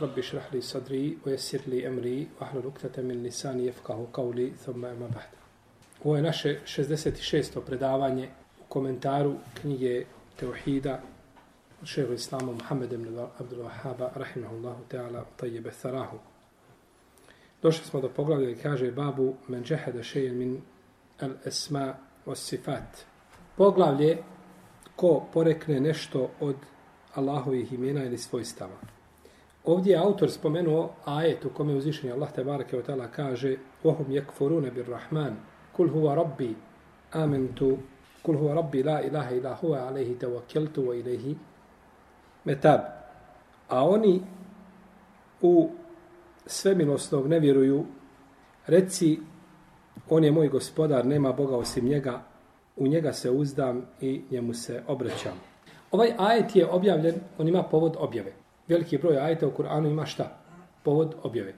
rabbi šrah li sadri, ujesir li emri, vahlu luktate min lisani, jefkahu kauli, thumma ima bahta. Ovo je naše 66. predavanje u komentaru knjige Teuhida od šehu islamu Muhammed ibn Abdul Wahhaba, rahimahullahu ta'ala, tajjebe tharahu. Došli smo do poglavlja i kaže babu men džehada šejen min al esma os sifat. Poglavlje ko porekne nešto od Allahovih imena ili svojstava. Ovdje je autor spomenuo ajet u kome uzvišenje Allah te barake od tala kaže Ohum yakfuruna bir rahman kul huwa rabbi amentu kul huwa rabbi la ilaha ila huwa alaihi tawakkeltu wa ilaihi metab. A oni u svemilosnog ne vjeruju reci on je moj gospodar, nema Boga osim njega, u njega se uzdam i njemu se obraćam. Ovaj ajet je objavljen, on ima povod objave. Veliki broj ajeta u Kur'anu ima šta? Povod objave.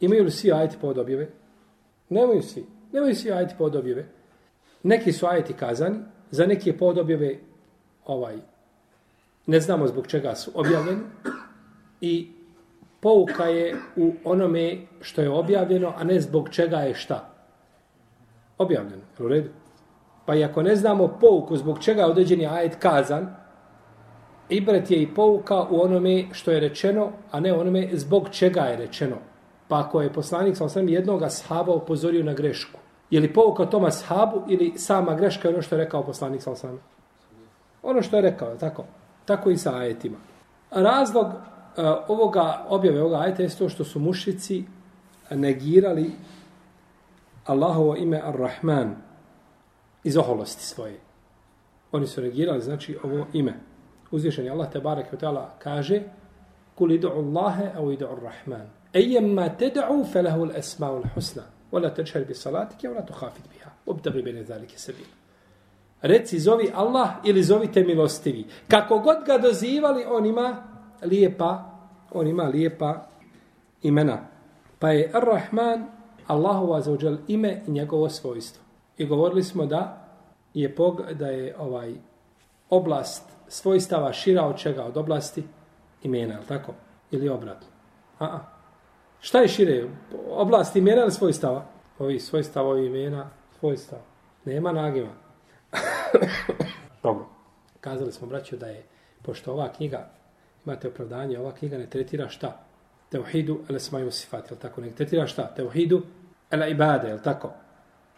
Imaju li svi ajeti povod objave? Nemaju svi. Nemaju svi ajeti povod objave. Neki su ajeti kazani, za neki je povod objave ovaj, ne znamo zbog čega su objavljeni i pouka je u onome što je objavljeno, a ne zbog čega je šta? Objavljeno. U redu? Pa i ako ne znamo pouku zbog čega je određeni ajet kazan, ibret je i pouka u onome što je rečeno, a ne onome zbog čega je rečeno. Pa ako je poslanik sa osam jednog ashaba upozorio na grešku, je li pouka toma ashabu ili sama greška je ono što je rekao poslanik sa osam? Ono što je rekao, tako? Tako i sa ajetima. Razlog uh, ovoga objave ovoga ajeta je to što su mušici negirali Allahovo ime Ar-Rahman, iz oholosti svoje. Oni su negirali, znači, ovo ime. Uzvišen je Allah, te barek ve ta'ala, kaže Kul idu Allahe, aw idu Rahman. Ayyamma tad'u falahu al-asma'ul husna, wa Wala tajhar bi salatike, wala tukhafid biha. Obdagri bayna zalika sabil Reci, zovi Allah ili zovite milostivi. Kako god ga dozivali, on ima lijepa, on ima lijepa imena. Pa je Ar-Rahman, Allahu azzawajal ime i njegovo svojstvo. I govorili smo da je pog, da je ovaj oblast svojstava šira od čega? Od oblasti imena, je tako? Ili obratno? A, a. Šta je šire? Oblast imena ili svojstava? Ovi svojstava, ovi imena, svojstava. Nema nagima. Dobro. Kazali smo, braću, da je, pošto ova knjiga, imate opravdanje, ova knjiga ne tretira šta? Teuhidu, ele smaju sifat, je tako? Ne tretira šta? Teuhidu, ele ibade, je tako?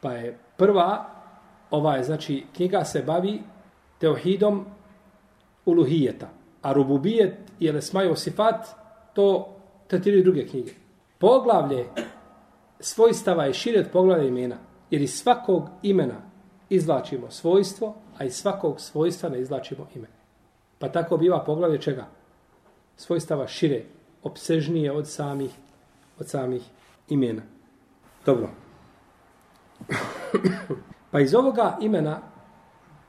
Pa je prva, ova je, znači, knjiga se bavi teohidom uluhijeta. A rububijet i lesmajo sifat, to tretiraju druge knjige. Poglavlje svojstava je šire od poglavlja imena. Jer iz svakog imena izvlačimo svojstvo, a iz svakog svojstva ne izvlačimo ime. Pa tako biva poglavlje čega? Svojstava šire, obsežnije od samih, od samih imena. Dobro. pa iz ovoga imena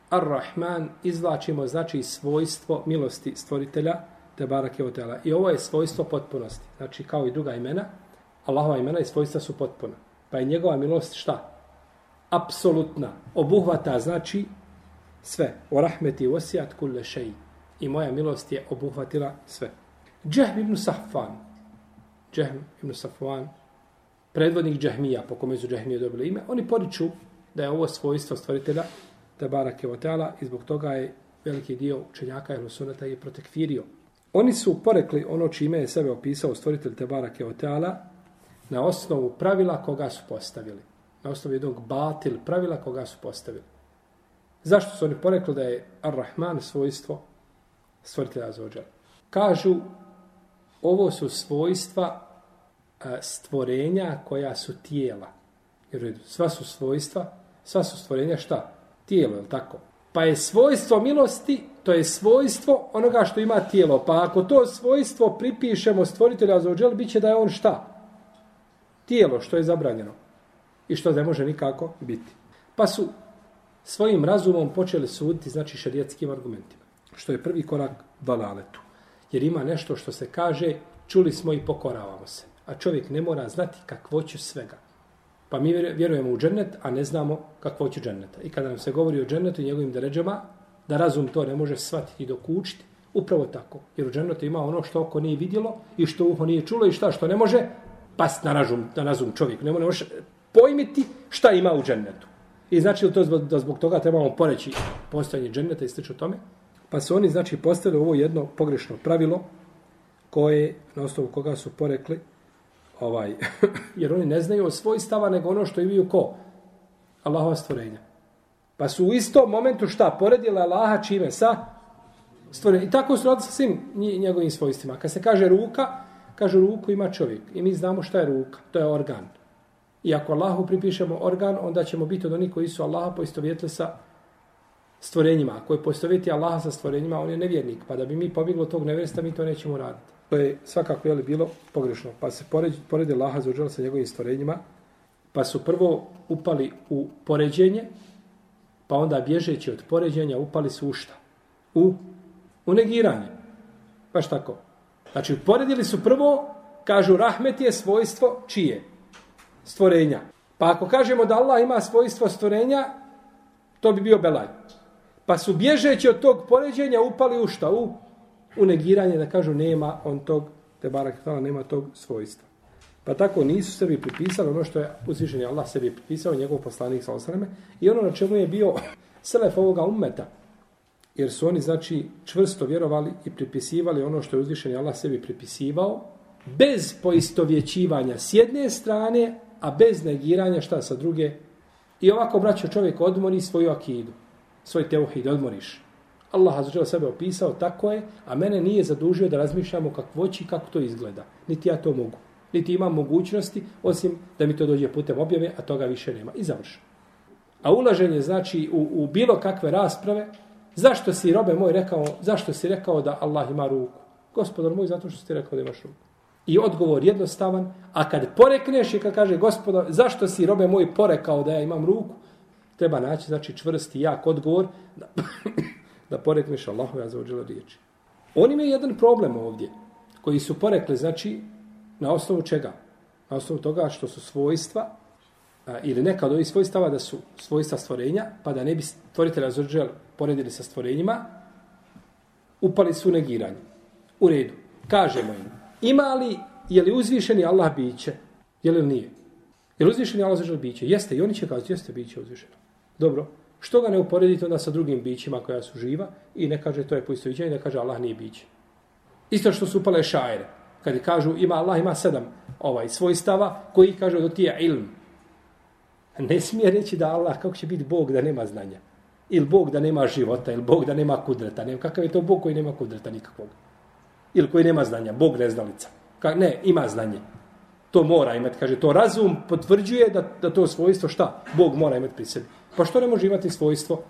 Ar-Rahman izvlačimo znači svojstvo milosti stvoritelja te barake otela. I ovo je svojstvo potpunosti. Znači kao i druga imena, Allahova imena i svojstva su potpuna. Pa je njegova milost šta? Apsolutna. Obuhvata znači sve. O rahmeti osijat kulle šeji. I moja milost je obuhvatila sve. Džehm ibn Safvan. Džehm ibn Safvan predvodnik džahmija, po kome su džahmije dobili ime, oni poriču da je ovo svojstvo stvoritelja te barake teala i zbog toga je veliki dio učenjaka ili sunata je protekfirio. Oni su porekli ono čime je sebe opisao stvoritelj te barake teala na osnovu pravila koga su postavili. Na osnovu jednog batil pravila koga su postavili. Zašto su oni porekli da je Ar-Rahman svojstvo stvoritelja Azođa? Kažu, ovo su svojstva e, stvorenja koja su tijela. Jer sva su svojstva, sva su stvorenja šta? Tijelo, je tako? Pa je svojstvo milosti, to je svojstvo onoga što ima tijelo. Pa ako to svojstvo pripišemo stvoritelju za bit će da je on šta? Tijelo, što je zabranjeno. I što ne može nikako biti. Pa su svojim razumom počeli suditi, znači šarijetskim argumentima. Što je prvi korak dalaletu. Jer ima nešto što se kaže, čuli smo i pokoravamo se a čovjek ne mora znati kakvoću svega. Pa mi vjerujemo u džennet, a ne znamo kakvoću dženneta. I kada nam se govori o džennetu i njegovim deređama, da razum to ne može shvatiti dok učiti, Upravo tako. Jer u džennetu ima ono što oko nije vidjelo i što uho nije čulo i šta što ne može past na razum, na razum čovjek. Ne može pojmiti šta ima u džennetu. I znači to zbog, da zbog toga trebamo poreći postojanje dženneta i slično tome. Pa su oni znači postavili ovo jedno pogrešno pravilo koje na osnovu koga su porekli ovaj jer oni ne znaju o svoj stava nego ono što imaju ko Allahova stvorenja. Pa su u istom momentu šta Poredila Allaha čime sa stvorenja. I tako su radili sa svim njegovim svojstvima. Kad se kaže ruka, kaže ruku ima čovjek. I mi znamo šta je ruka. To je organ. I ako Allahu pripišemo organ, onda ćemo biti od onih koji su Allaha poistovjetili sa stvorenjima. Ako je postoviti Allaha sa stvorenjima, on je nevjernik. Pa da bi mi pobjeglo tog nevjersta, mi to nećemo raditi. To je svakako je li bilo pogrešno. Pa se poredi, poredi Allaha za sa njegovim stvorenjima, pa su prvo upali u poređenje, pa onda bježeći od poređenja upali su u šta? U, u negiranje. Baš tako. Znači, poredili su prvo, kažu, rahmet je svojstvo čije? Stvorenja. Pa ako kažemo da Allah ima svojstvo stvorenja, to bi bio belaj. Pa su bježeći od tog poređenja upali u šta? U, u negiranje da kažu nema on tog, te barak nema tog svojstva. Pa tako nisu sebi pripisali ono što je uzvišen Allah sebi pripisao, njegov poslanik sa osreme, i ono na čemu je bio selef ovoga ummeta. Jer su oni, znači, čvrsto vjerovali i pripisivali ono što je uzvišen Allah sebi pripisivao, bez poistovjećivanja s jedne strane, a bez negiranja šta sa druge. I ovako, braćo, čovjek odmori svoju akidu, svoj teuhid, odmoriš. Allah azza sebe opisao tako je, a mene nije zadužio da razmišljamo o kakvoći kako to izgleda. Niti ja to mogu. Niti imam mogućnosti, osim da mi to dođe putem objave, a toga više nema. I završam. A ulaženje znači u, u bilo kakve rasprave, zašto si robe moj rekao, zašto si rekao da Allah ima ruku? Gospodar moj, zato što si rekao da imaš ruku. I odgovor jednostavan, a kad porekneš i kad kaže gospodar, zašto si robe moj porekao da ja imam ruku, treba naći znači čvrsti jak odgovor da, da porekneš Allahu ja zaođela riječi. Oni imaju jedan problem ovdje, koji su porekli, znači, na osnovu čega? Na osnovu toga što su svojstva, a, ili neka od ovih svojstava da su svojstva stvorenja, pa da ne bi stvoritelj Azuđel poredili sa stvorenjima, upali su negiranje. U redu. Kažemo im, ima li, je li uzvišeni Allah biće? Je li nije? Je li uzvišeni Allah Azuđel biće? Jeste, i oni će kazati, jeste biće uzvišeno. Dobro, Što ga ne uporedite onda sa drugim bićima koja su živa i ne kaže to je poistovićenje i ne kaže Allah nije biće. Isto što su upale šajere. Kad kažu ima Allah ima sedam ovaj svojstava koji kaže da ti je ilm. Ne smije reći da Allah kako će biti Bog da nema znanja. Ili Bog da nema života, ili Bog da nema kudreta. Ne, kakav je to Bog koji nema kudreta nikakvog? Ili koji nema znanja? Bog neznalica. Ka, ne, ima znanje. To mora imati. Kaže, to razum potvrđuje da, da to svojstvo šta? Bog mora imati pri sebi. Pa što ne može imati svojstvo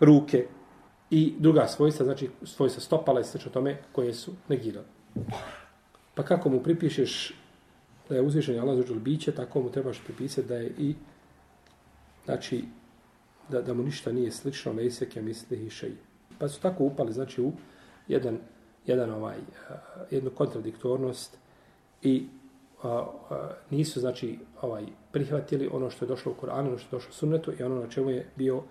ruke i druga svojstva, znači svojstva stopala i sveč tome koje su negirali. Pa kako mu pripišeš da je uzvišen Allah zađul biće, tako mu trebaš pripisati da je i znači da, da mu ništa nije slično ne iseke misli i šeji. Pa su tako upali znači u jedan, jedan ovaj, jednu kontradiktornost i a, a, nisu znači ovaj prihvatili ono što je došlo u Koranu, ono što je došlo u Sunnetu i ono na čemu je bio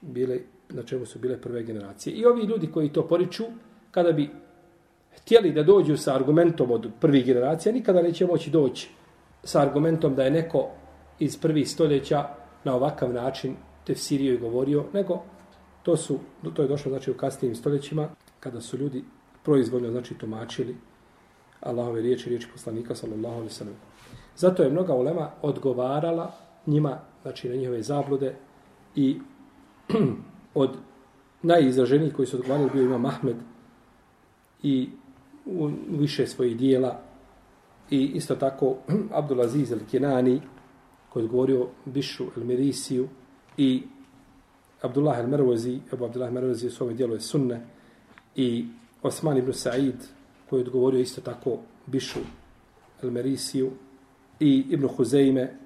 bile na čemu su bile prve generacije. I ovi ljudi koji to poriču, kada bi htjeli da dođu sa argumentom od prvih generacija, nikada neće moći doći sa argumentom da je neko iz prvih stoljeća na ovakav način tefsirio i govorio, nego to su to je došlo znači u kasnijim stoljećima kada su ljudi proizvoljno znači tumačili Allahove riječi, riječi poslanika, sallallahu alaihi sallam. Zato je mnoga ulema odgovarala njima, znači na njihove zablude i od najizraženijih koji su odgovarali bio ima Mahmed i u više svojih dijela i isto tako Abdulaziz el-Kinani koji je odgovorio Bišu el-Mirisiju i Abdullah el-Mervozi, Ebu Abdullah el-Mervozi u svome dijelu je sunne i Osman ibn Sa'id koji je odgovorio isto tako Bišu el-Merisiju i Ibn Huzeime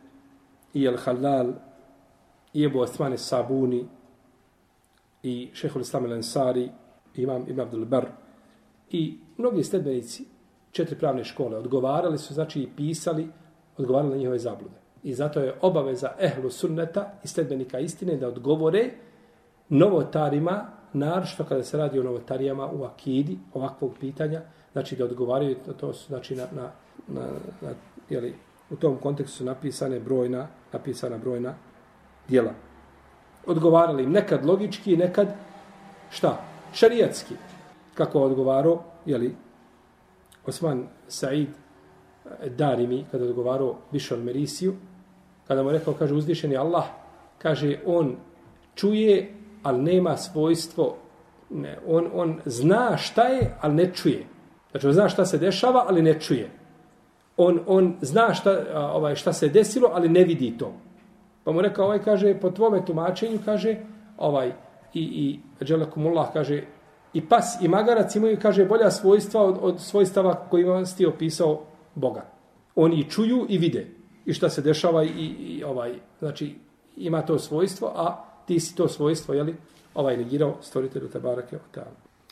i el-Halal i Ebu Osmane Sabuni i šehol Islam el-Ansari i imam Ibn Abdul Bar i mnogi sledbenici četiri pravne škole odgovarali su, znači i pisali, odgovarali na njihove zablude. I zato je obaveza ehlu sunneta i sledbenika istine da odgovore novotarima naročito kada se radi o novotarijama u akidi, ovakvog pitanja, znači da odgovaraju, to su, znači, na, na, na, na jeli, u tom kontekstu su napisane brojna, napisana brojna dijela. Odgovarali im nekad logički, nekad šta? Šarijatski. Kako odgovaro, jeli, Osman Said Darimi, kada odgovarao Bišon Merisiju, kada mu rekao, kaže, uzvišeni Allah, kaže, on čuje, ali nema svojstvo, ne, on, on zna šta je, ali ne čuje. Znači, on zna šta se dešava, ali ne čuje. On, on zna šta, ovaj, šta se desilo, ali ne vidi to. Pa mu rekao, ovaj kaže, po tvome tumačenju, kaže, ovaj, i, i Đelekumullah, kaže, i pas i magarac imaju, kaže, bolja svojstva od, od svojstava kojima ste opisao Boga. Oni čuju i vide i šta se dešava i, i ovaj, znači, ima to svojstvo, a ti si to svojstvo, jeli, ovaj negirao stvoritelju Tabarake o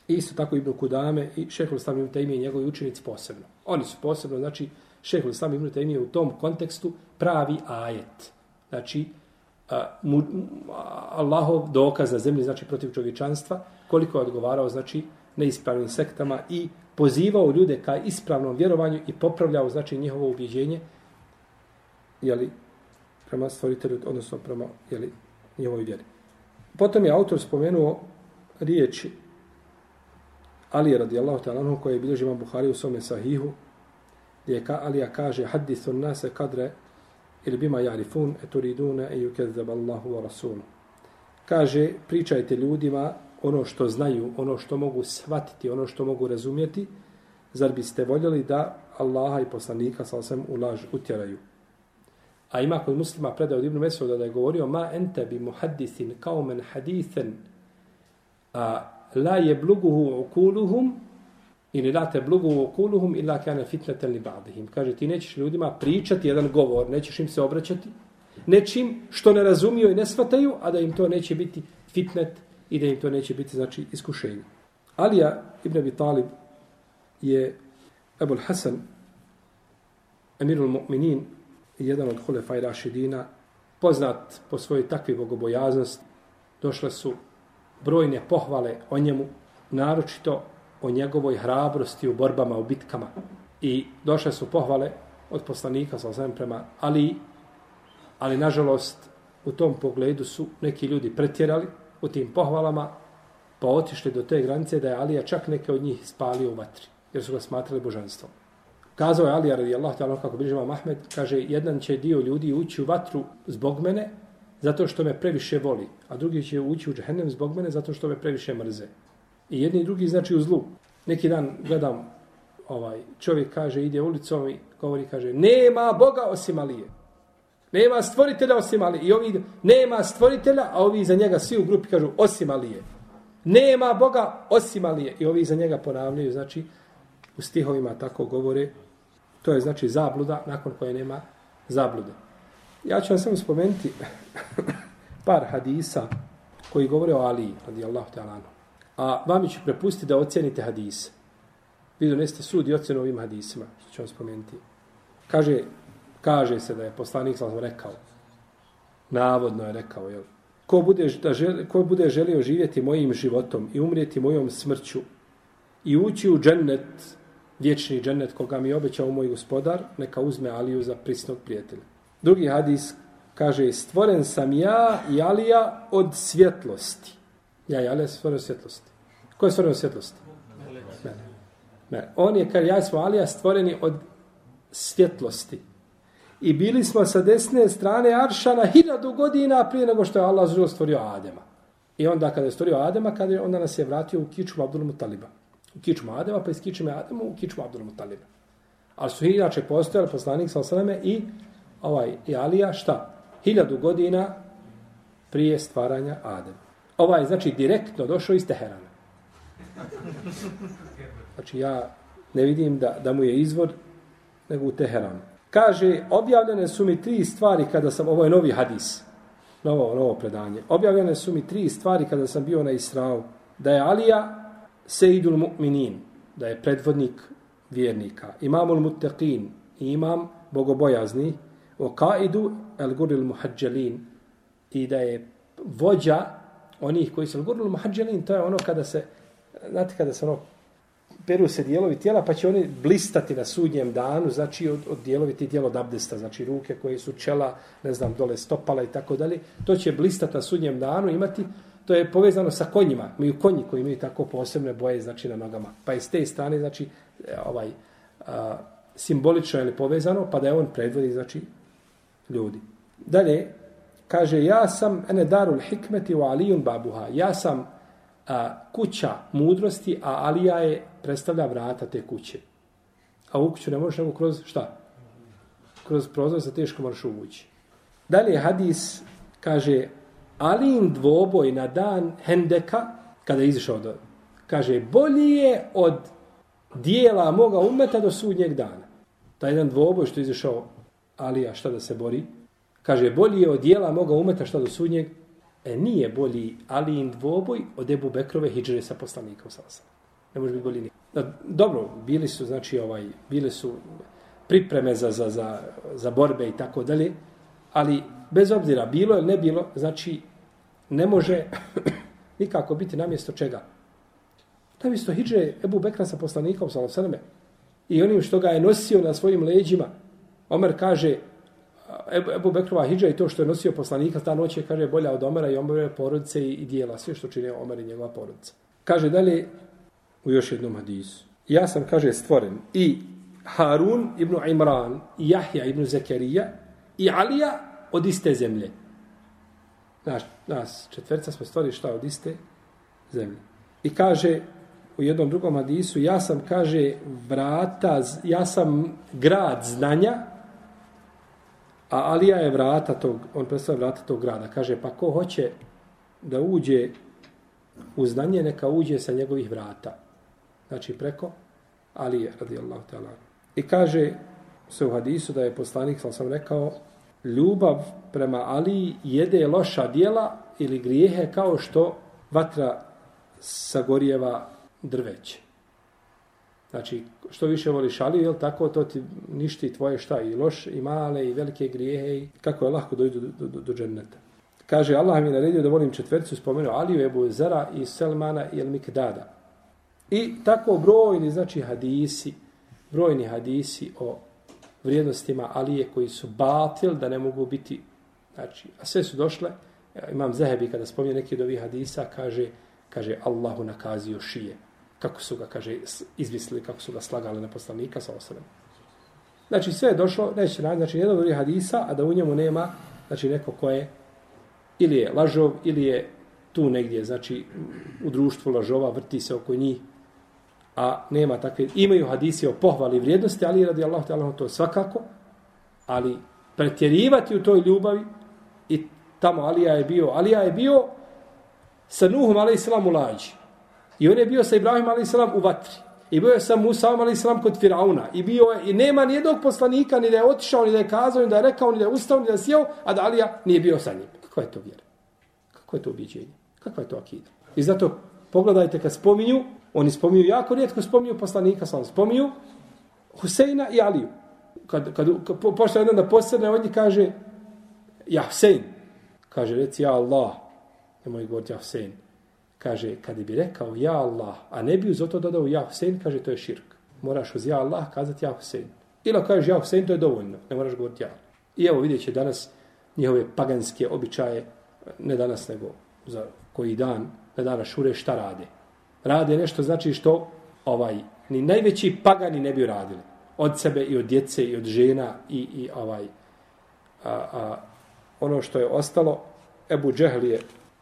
Isto tako Ibn Kudame i Šehol Islam Ibn Taymi i njegovi učenici posebno. Oni su posebno, znači, Šehol Islam Ibn Taymi u tom kontekstu pravi ajet. Znači, a, mu, a, Allahov dokaz na zemlji, znači, protiv čovječanstva, koliko je odgovarao, znači, neispravnim sektama i pozivao ljude ka ispravnom vjerovanju i popravljao, znači, njihovo ubjeđenje, jeli, prema stvoritelju, odnosno prema, jeli, njihovoj vjeri. Potom je autor spomenuo riječi Ali radijallahu ta'ala anhu koji je bilježi imam Buhari u svome sahihu gdje ka, Alija kaže hadithu nase kadre ili bima jarifun eturidune e yukezzab Allahu wa rasulu. Kaže, pričajte ljudima ono što znaju, ono što mogu shvatiti, ono što mogu razumjeti, zar biste voljeli da Allaha i poslanika sa osam u laž utjeraju. A ima kod muslima predao od Ibnu Mesuda da je govorio ma ente bi muhadithin kao men hadithen a la je bluguhu ukuluhum ili la te bluguhu ukuluhum illa kane fitneten li ba'dihim. Kaže, ti nećeš ljudima pričati jedan govor, nećeš im se obraćati nečim što ne razumiju i ne shvataju, a da im to neće biti fitnet i da im to neće biti, znači, iskušenje. Alija ibn Abi Talib je Ebul Hasan, emirul mu'minin, jedan od Hulefaj Rašidina, poznat po svojoj takvi bogobojaznosti, došle su brojne pohvale o njemu, naročito o njegovoj hrabrosti u borbama, u bitkama. I došle su pohvale od poslanika, sa osvijem prema Ali, ali nažalost u tom pogledu su neki ljudi pretjerali u tim pohvalama, pa otišli do te granice da je Alija čak neke od njih spalio u vatri, jer su ga smatrali božanstvom. Kazao je Alija radijallahu ta'ala kako bliže Mahmed, Ahmed, kaže, jedan će dio ljudi ući u vatru zbog mene, zato što me previše voli, a drugi će ući u džehennem zbog mene, zato što me previše mrze. I jedni i drugi znači u zlu. Neki dan gledam, ovaj čovjek kaže, ide ulicom i govori, kaže, nema Boga osim Alije. Nema stvoritelja osim Alije. I ovi, nema stvoritelja, a ovi za njega svi u grupi kažu, osim Alije. Nema Boga osim Alije. I ovi za njega ponavljaju, znači, u stihovima tako govore, to je znači zabluda nakon koje nema zablude. Ja ću vam samo spomenuti par hadisa koji govore o Ali, radijallahu ta'ala. A vam ću prepustiti da ocjenite hadise. Vi donesete sud i ocjenu ovim hadisima, što ću vam spomenuti. Kaže, kaže se da je poslanik sam rekao, navodno je rekao, jel, ko bude, da želi, ko bude želio živjeti mojim životom i umrijeti mojom smrću i ući u džennet, vječni džennet koga mi je obećao moj gospodar, neka uzme Aliju za prisnog prijatelja. Drugi hadis kaže, stvoren sam ja i Alija od svjetlosti. Ja i Alija stvoren od svjetlosti. Ko je stvoren od svjetlosti? Mene. Mene. On je, kar ja smo Alija, stvoreni od svjetlosti. I bili smo sa desne strane Aršana hiljadu godina prije nego što je Allah zelo stvorio Adema. I onda kada je stvorio Adema, kada je, onda nas je vratio u kiču Abdul Mutaliba. U kiču Adema, pa iz kiču Adema u kiču Abdul Mutaliba. Ali su inače postojali poslanik sa osaleme i ovaj Alija šta? Hiljadu godina prije stvaranja Adem. Ovaj znači direktno došao iz Teherana. Znači ja ne vidim da, da mu je izvor nego u Teheranu. Kaže, objavljene su mi tri stvari kada sam, ovo je novi hadis, novo, novo predanje, objavljene su mi tri stvari kada sam bio na Israu, da je Alija Seidul Mu'minin, da je predvodnik vjernika, imamul Muttaqin, imam bogobojazni, o kaidu el guril muhađelin i da je vođa onih koji su gurnuli muhađelin, to je ono kada se, znate kada se ono, peru se dijelovi tijela, pa će oni blistati na sudnjem danu, znači od, od dijelovi ti dijelo dabdesta, znači ruke koje su čela, ne znam, dole stopala i tako dalje, to će blistati na sudnjem danu, imati, to je povezano sa konjima, imaju konji koji imaju tako posebne boje, znači na nogama. Pa je s te strane, znači, e, ovaj, a, simbolično je povezano, pa da je on predvodi, znači, ljudi. Dalje, kaže, ja sam ene darul hikmeti u alijun babuha. Ja sam a, kuća mudrosti, a Alija je predstavlja vrata te kuće. A u kuću ne možeš nego kroz šta? Kroz prozor se teško moraš uvući. Dalje, hadis kaže, Alin dvoboj na dan Hendeka, kada je izišao do... Kaže, bolji je od dijela moga umeta do sudnjeg dana. Taj jedan dvoboj što je izišao Alija, šta da se bori, kaže, bolji je od dijela moga umeta šta do sudnjeg, e nije bolji Alijin dvoboj od Ebu Bekrove hijđre sa poslanikom sa osam. Ne može biti bolji ni. Da, dobro, bili su, znači, ovaj, bile su pripreme za, za, za, za borbe i tako dalje, ali bez obzira bilo ili ne bilo, znači, ne može nikako biti namjesto čega. Namjesto hijđre Ebu Bekra sa poslanikom sa osam. I onim što ga je nosio na svojim leđima, Omer kaže, Ebu Bekrova hijđa i to što je nosio poslanika ta noć je, kaže, bolja od Omera i Omerove porodice i, i dijela, sve što čine Omer i njegova porodica. Kaže dalje u još jednom hadisu. Ja sam, kaže, stvoren i Harun ibn Imran i Jahja ibn Zekerija i Alija od iste zemlje. Naš, nas četvrca smo stvorili šta od iste zemlje. I kaže u jednom drugom hadisu, ja sam, kaže, vrata, ja sam grad znanja, A Alija je vrata tog, on predstavlja vrata tog grada. Kaže, pa ko hoće da uđe u znanje, neka uđe sa njegovih vrata. Znači, preko Alije, radijallahu ta'ala. I kaže se u hadisu da je poslanik, sam sam rekao, ljubav prema Aliji jede loša dijela ili grijehe kao što vatra sagorjeva drveće. Znači, što više voliš Ali, jel tako, to ti ništi tvoje šta i loš, i male, i velike grijehe, i kako je lahko dojdu do, do, do dženneta. Kaže, Allah mi je naredio da volim četvercu, spomenuo Aliju, Ebu Zara i Selmana i El Mikdada. I tako brojni, znači, hadisi, brojni hadisi o vrijednostima Alije koji su batil, da ne mogu biti, znači, a sve su došle, imam Zehebi kada spominje neki od ovih hadisa, kaže, kaže, Allahu nakazio šije kako su ga, kaže, izmislili, kako su ga slagali na poslanika sa osrem. Znači, sve je došlo, neće naći, znači, jedan od hadisa, a da u njemu nema, znači, neko ko je, ili je lažov, ili je tu negdje, znači, u društvu lažova, vrti se oko njih, a nema takve, imaju hadisi o pohvali vrijednosti, ali radi Allah, Allah to svakako, ali pretjerivati u toj ljubavi, i tamo Alija je bio, Alija je bio sa Nuhom, ali i u lađi. I on je bio sa Ibrahim a.s. u vatri. I bio je sa Musa a.s. kod Firauna. I bio je, i nema nijednog poslanika, ni da je otišao, ni da je kazao, ni da je rekao, ni da je ustao, ni da je sjeo, a da Alija nije bio sa njim. Kako je to vjera? Kako je to ubiđenje? Kakva je to akida? I zato pogledajte kad spominju, oni spominju jako rijetko spominju poslanika, sam spominju Huseina i Aliju. Kad, kad, kad po, pošto jedan da posredne, on kaže ja Husein. Kaže, reci ja Allah. Nemoj govoriti ja Husein kaže, kad bi rekao ja Allah, a ne bi uz to dodao ja Husein, kaže, to je širk. Moraš uz ja Allah kazati ja Husein. Ili kažeš ja Husein, to je dovoljno. Ne moraš govoriti ja. I evo vidjet će danas njihove paganske običaje, ne danas nego za koji dan, na dana šure, šta rade. Rade nešto znači što ovaj ni najveći pagani ne bi radili. Od sebe i od djece i od žena i, i ovaj a, a, ono što je ostalo, Ebu Džehl je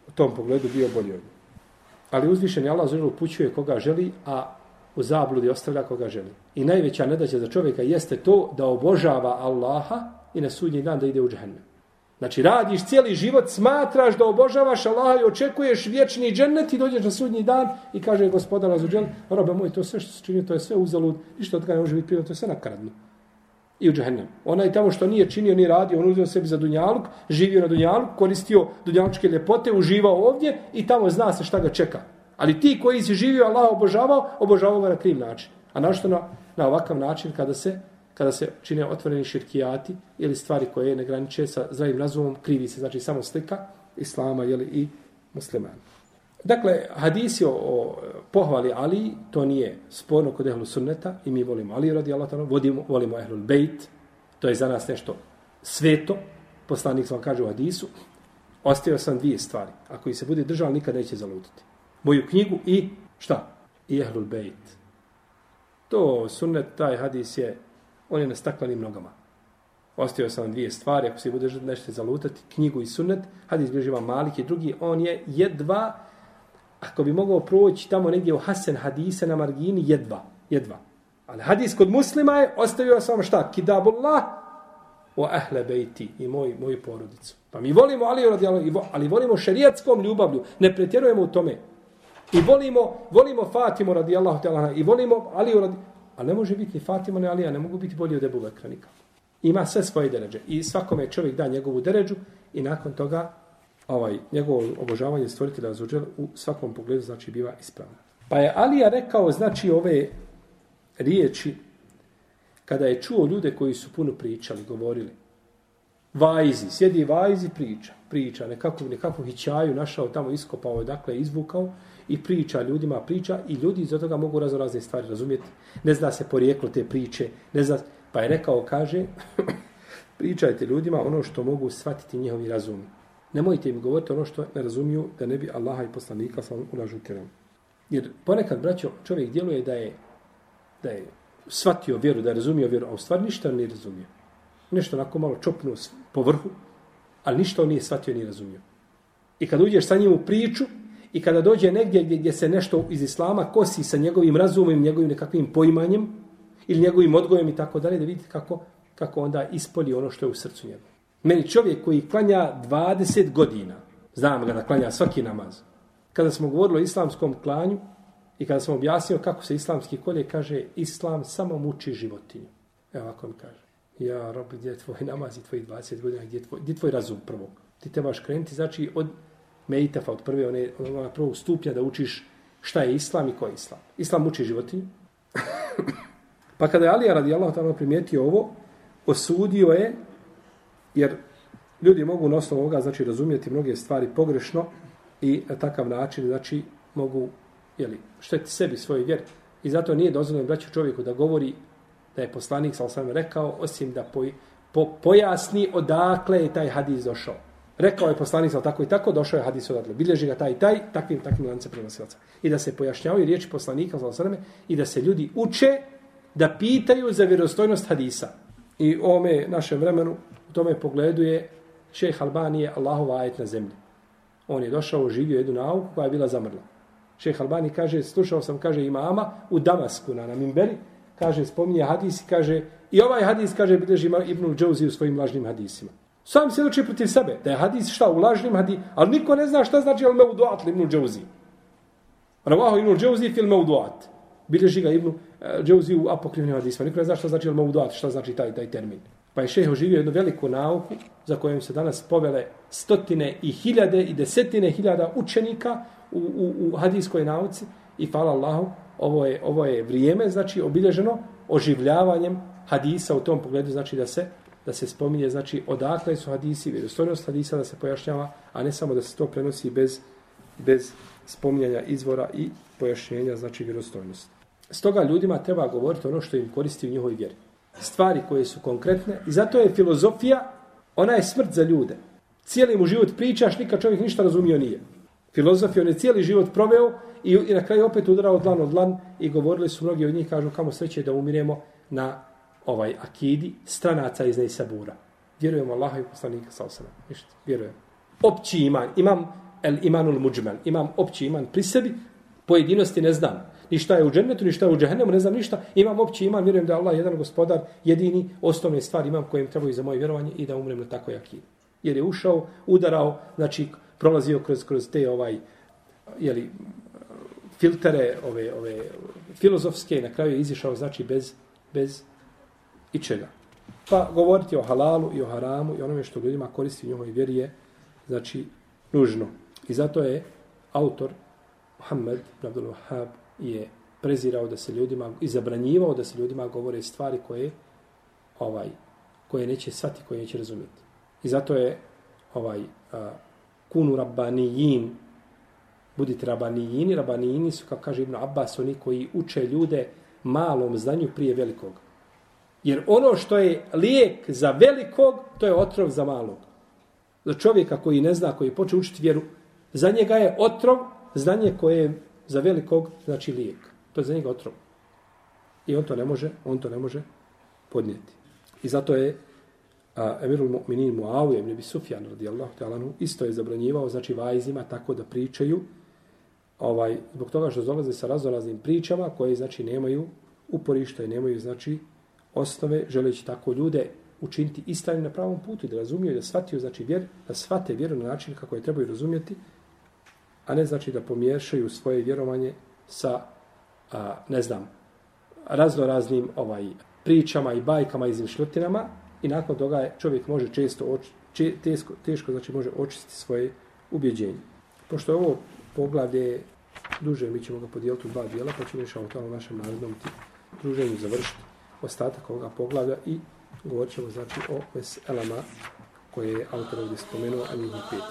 u tom pogledu bio bolji od Ali uzvišen je Allah zažel upućuje koga želi, a u zabludi ostavlja koga želi. I najveća nedaća za čovjeka jeste to da obožava Allaha i na sudnji dan da ide u džahennem. Znači, radiš cijeli život, smatraš da obožavaš Allaha i očekuješ vječni džennet i dođeš na sudnji dan i kaže gospodar Azuđel, robe moj, to sve što se čini, to je sve uzalud, ništa od kada ne može biti prije, to je sve nakradno i u džahennem. Onaj tamo što nije činio ni radio, on uzeo sebi za dunjaluk, živio na dunjaluk, koristio dunjalučke ljepote, uživao ovdje i tamo zna se šta ga čeka. Ali ti koji si živio, Allah obožavao, obožavao ga na kriv način. A našto na, na ovakav način kada se kada se čine otvoreni širkijati ili stvari koje ne graniče sa zdravim razumom, krivi se, znači samo slika islama jeli, i muslimana. Dakle, hadisi o, o pohvali Ali, to nije sporno kod ehlu sunneta i mi volimo Ali radi Allah, volimo, volimo ehlu bejt, to je za nas nešto sveto, poslanik sam kaže u hadisu, ostavio sam dvije stvari. Ako ih se bude držao, nikad neće zalutiti. Moju knjigu i šta? I ehlul bejt. To sunnet, taj hadis je, on je na staklenim nogama. Ostavio sam dvije stvari, ako se bude nešto zalutati, knjigu i sunnet, hadis bliži vam Malik i drugi, on je jedva, ako bi mogao proći tamo negdje u Hasan hadise na margini, jedva, jedva. Ali hadis kod muslima je, ostavio sam šta? Kidabullah o ahle bejti i moj, moju porodicu. Pa mi volimo Ali radijallahu ali volimo šerijatskom ljubavlju, ne pretjerujemo u tome. I volimo, volimo Fatimu radijallahu ta'ala i volimo Ali radi Ali ne može biti ni Fatima ni Alija, ne mogu biti bolji od Ebu Bekra nikako. Ima sve svoje deređe. I svakome čovjek da njegovu deređu i nakon toga ovaj, njegovo obožavanje stvoritelja Azuđel u svakom pogledu znači biva ispravno. Pa je Alija rekao znači ove riječi kada je čuo ljude koji su puno pričali, govorili. Vajzi, sjedi vajzi, priča, priča, nekakvu, nekakvu hićaju našao tamo, iskopao, dakle, izvukao i priča ljudima, priča i ljudi iz toga mogu razno razne stvari razumjeti. Ne zna se porijeklo te priče, ne zna, pa je rekao, kaže, pričajte ljudima ono što mogu shvatiti njihovi razumi. Nemojte im govoriti ono što ne razumiju da ne bi Allaha i poslanika sam ulažu kerom. Jer ponekad, braćo, čovjek djeluje da je, da je shvatio vjeru, da je razumio vjeru, a u stvari ništa ne razumio. Nešto onako malo čopnuo po vrhu, ali ništa on nije shvatio ni razumio. I kad uđeš sa njim u priču, i kada dođe negdje gdje, gdje se nešto iz islama kosi sa njegovim razumom, njegovim nekakvim poimanjem, ili njegovim odgojem i tako dalje, da vidite kako, kako onda ispolji ono što je u srcu njega. Meni čovjek koji klanja 20 godina, znam ga da klanja svaki namaz, kada smo govorili o islamskom klanju i kada smo objasnio kako se islamski kolje, kaže, islam samo muči životinju. Evo ovako mi kaže. Ja, robi, gdje je tvoj namaz i tvojih 20 godina, gdje je tvoj, gdje je tvoj razum prvo? Ti trebaš krenuti, znači, od mejtefa, od prve, one, ona prvog stupnja da učiš šta je islam i ko je islam. Islam muči životinju. pa kada je Alija radi Allah tamo primijetio ovo, osudio je, jer ljudi mogu na osnovu ovoga znači, razumijeti mnoge stvari pogrešno i na takav način znači, mogu jeli, šteti sebi svoj vjer. I zato nije dozvoljeno braću čovjeku da govori da je poslanik, sal sam rekao, osim da poj, po, pojasni odakle je taj hadis došao. Rekao je poslanik, sal tako i tako, došao je hadis odatle. Bilježi ga taj i taj, takvim, takvim lance prenosilaca. I da se pojašnjavaju riječi poslanika, sal sam i da se ljudi uče da pitaju za vjerostojnost hadisa. I u ome našem vremenu, u tome pogledu je šejh Albanije, Allahov ajet na zemlji. On je došao, živio jednu nauku koja je bila zamrla. Šejh Albani kaže, slušao sam, kaže, imama u Damasku na Namimberi, kaže, spominje hadis i kaže, i ovaj hadis, kaže, bilježi Ibn Džouzi u svojim lažnim hadisima. Sam se doči protiv sebe, da je hadis šta u lažnim hadisima, ali niko ne zna šta znači al mevduat Ibn Džouzi. Ravaho Ibn Džouzi fil meuduat. Bilježi ga Ibn eh, Džouzi u apokrivnim hadisima. Niko ne zna šta znači al meuduat, šta znači taj, taj termin. Pa je šeho živio jednu veliku nauku za kojom se danas povele stotine i hiljade i desetine hiljada učenika u, u, u hadijskoj nauci i hvala Allahu, ovo je, ovo je vrijeme, znači obilježeno oživljavanjem hadisa u tom pogledu, znači da se da se spominje, znači odakle su hadisi, vjerostojnost hadisa da se pojašnjava, a ne samo da se to prenosi bez, bez spominjanja izvora i pojašnjenja, znači vjerostojnost. Stoga ljudima treba govoriti ono što im koristi u njihovoj vjeri. Stvari koje su konkretne i zato je filozofija, ona je smrt za ljude. Cijeli mu život pričaš, nikad čovjek ništa razumio nije. Filozof je on je cijeli život proveo i, i na kraju opet udarao dlan od dlan i govorili su mnogi od njih, kažu kamo sreće da umiremo na ovaj akidi stranaca iz Neisabura. Vjerujemo Allaha i poslanika sa osana. Ništa, vjerujem. Opći iman, imam el imanul muđmel, imam opći iman pri sebi, pojedinosti ne znam. Ni šta je u džennetu, ni šta je u džehennemu, ne znam ništa. Imam opći iman, vjerujem da Allah jedan gospodar, jedini, osnovne stvari imam kojim trebaju za moje vjerovanje i da umrem na takoj akidi. Jer je ušao, udarao, znači prolazio kroz, kroz te ovaj, jeli, filtere, ove, ove filozofske i na kraju je izišao, znači, bez, bez ičega. Pa govoriti o halalu i o haramu i onome što ljudima koristi u njihovoj vjeri je, znači, nužno. I zato je autor Muhammed Abdul Wahab je prezirao da se ljudima i zabranjivao da se ljudima govore stvari koje ovaj koje neće sati, koje neće razumjeti. I zato je ovaj a, kunu rabbanijin Budite rabanijini. Rabanijini su, kako kaže Ibn Abbas, oni koji uče ljude malom znanju prije velikog. Jer ono što je lijek za velikog, to je otrov za malog. Za čovjeka koji ne zna, koji poče učiti vjeru, za njega je otrov, znanje koje je za velikog, znači lijek. To je za njega otrov. I on to ne može, on to ne može podnijeti. I zato je a, Emirul Mu'minin Muawiya ibn Abi Sufjan radijallahu ta'ala isto je zabranjivao znači vajzima tako da pričaju ovaj zbog toga što dolaze sa raznoraznim pričama koje znači nemaju uporišta i nemaju znači osnove želeći tako ljude učiniti istavim na pravom putu i da razumiju da shvatio, znači vjer, da shvate vjeru na način kako je trebaju razumjeti, a ne znači da pomiješaju svoje vjerovanje sa, a, ne znam, raznoraznim ovaj, pričama i bajkama i izmišljotinama i nakon toga je, čovjek može često, oč, če, teško, teško znači može očistiti svoje ubjeđenje. Pošto je ovo poglavlje duže, mi ćemo ga podijeliti u dva dijela, pa ćemo išao tamo našem narodnom druženju završiti ostatak ovoga poglavlja i govorit ćemo znači o veselama koje je autor ovdje spomenuo, a njih pet.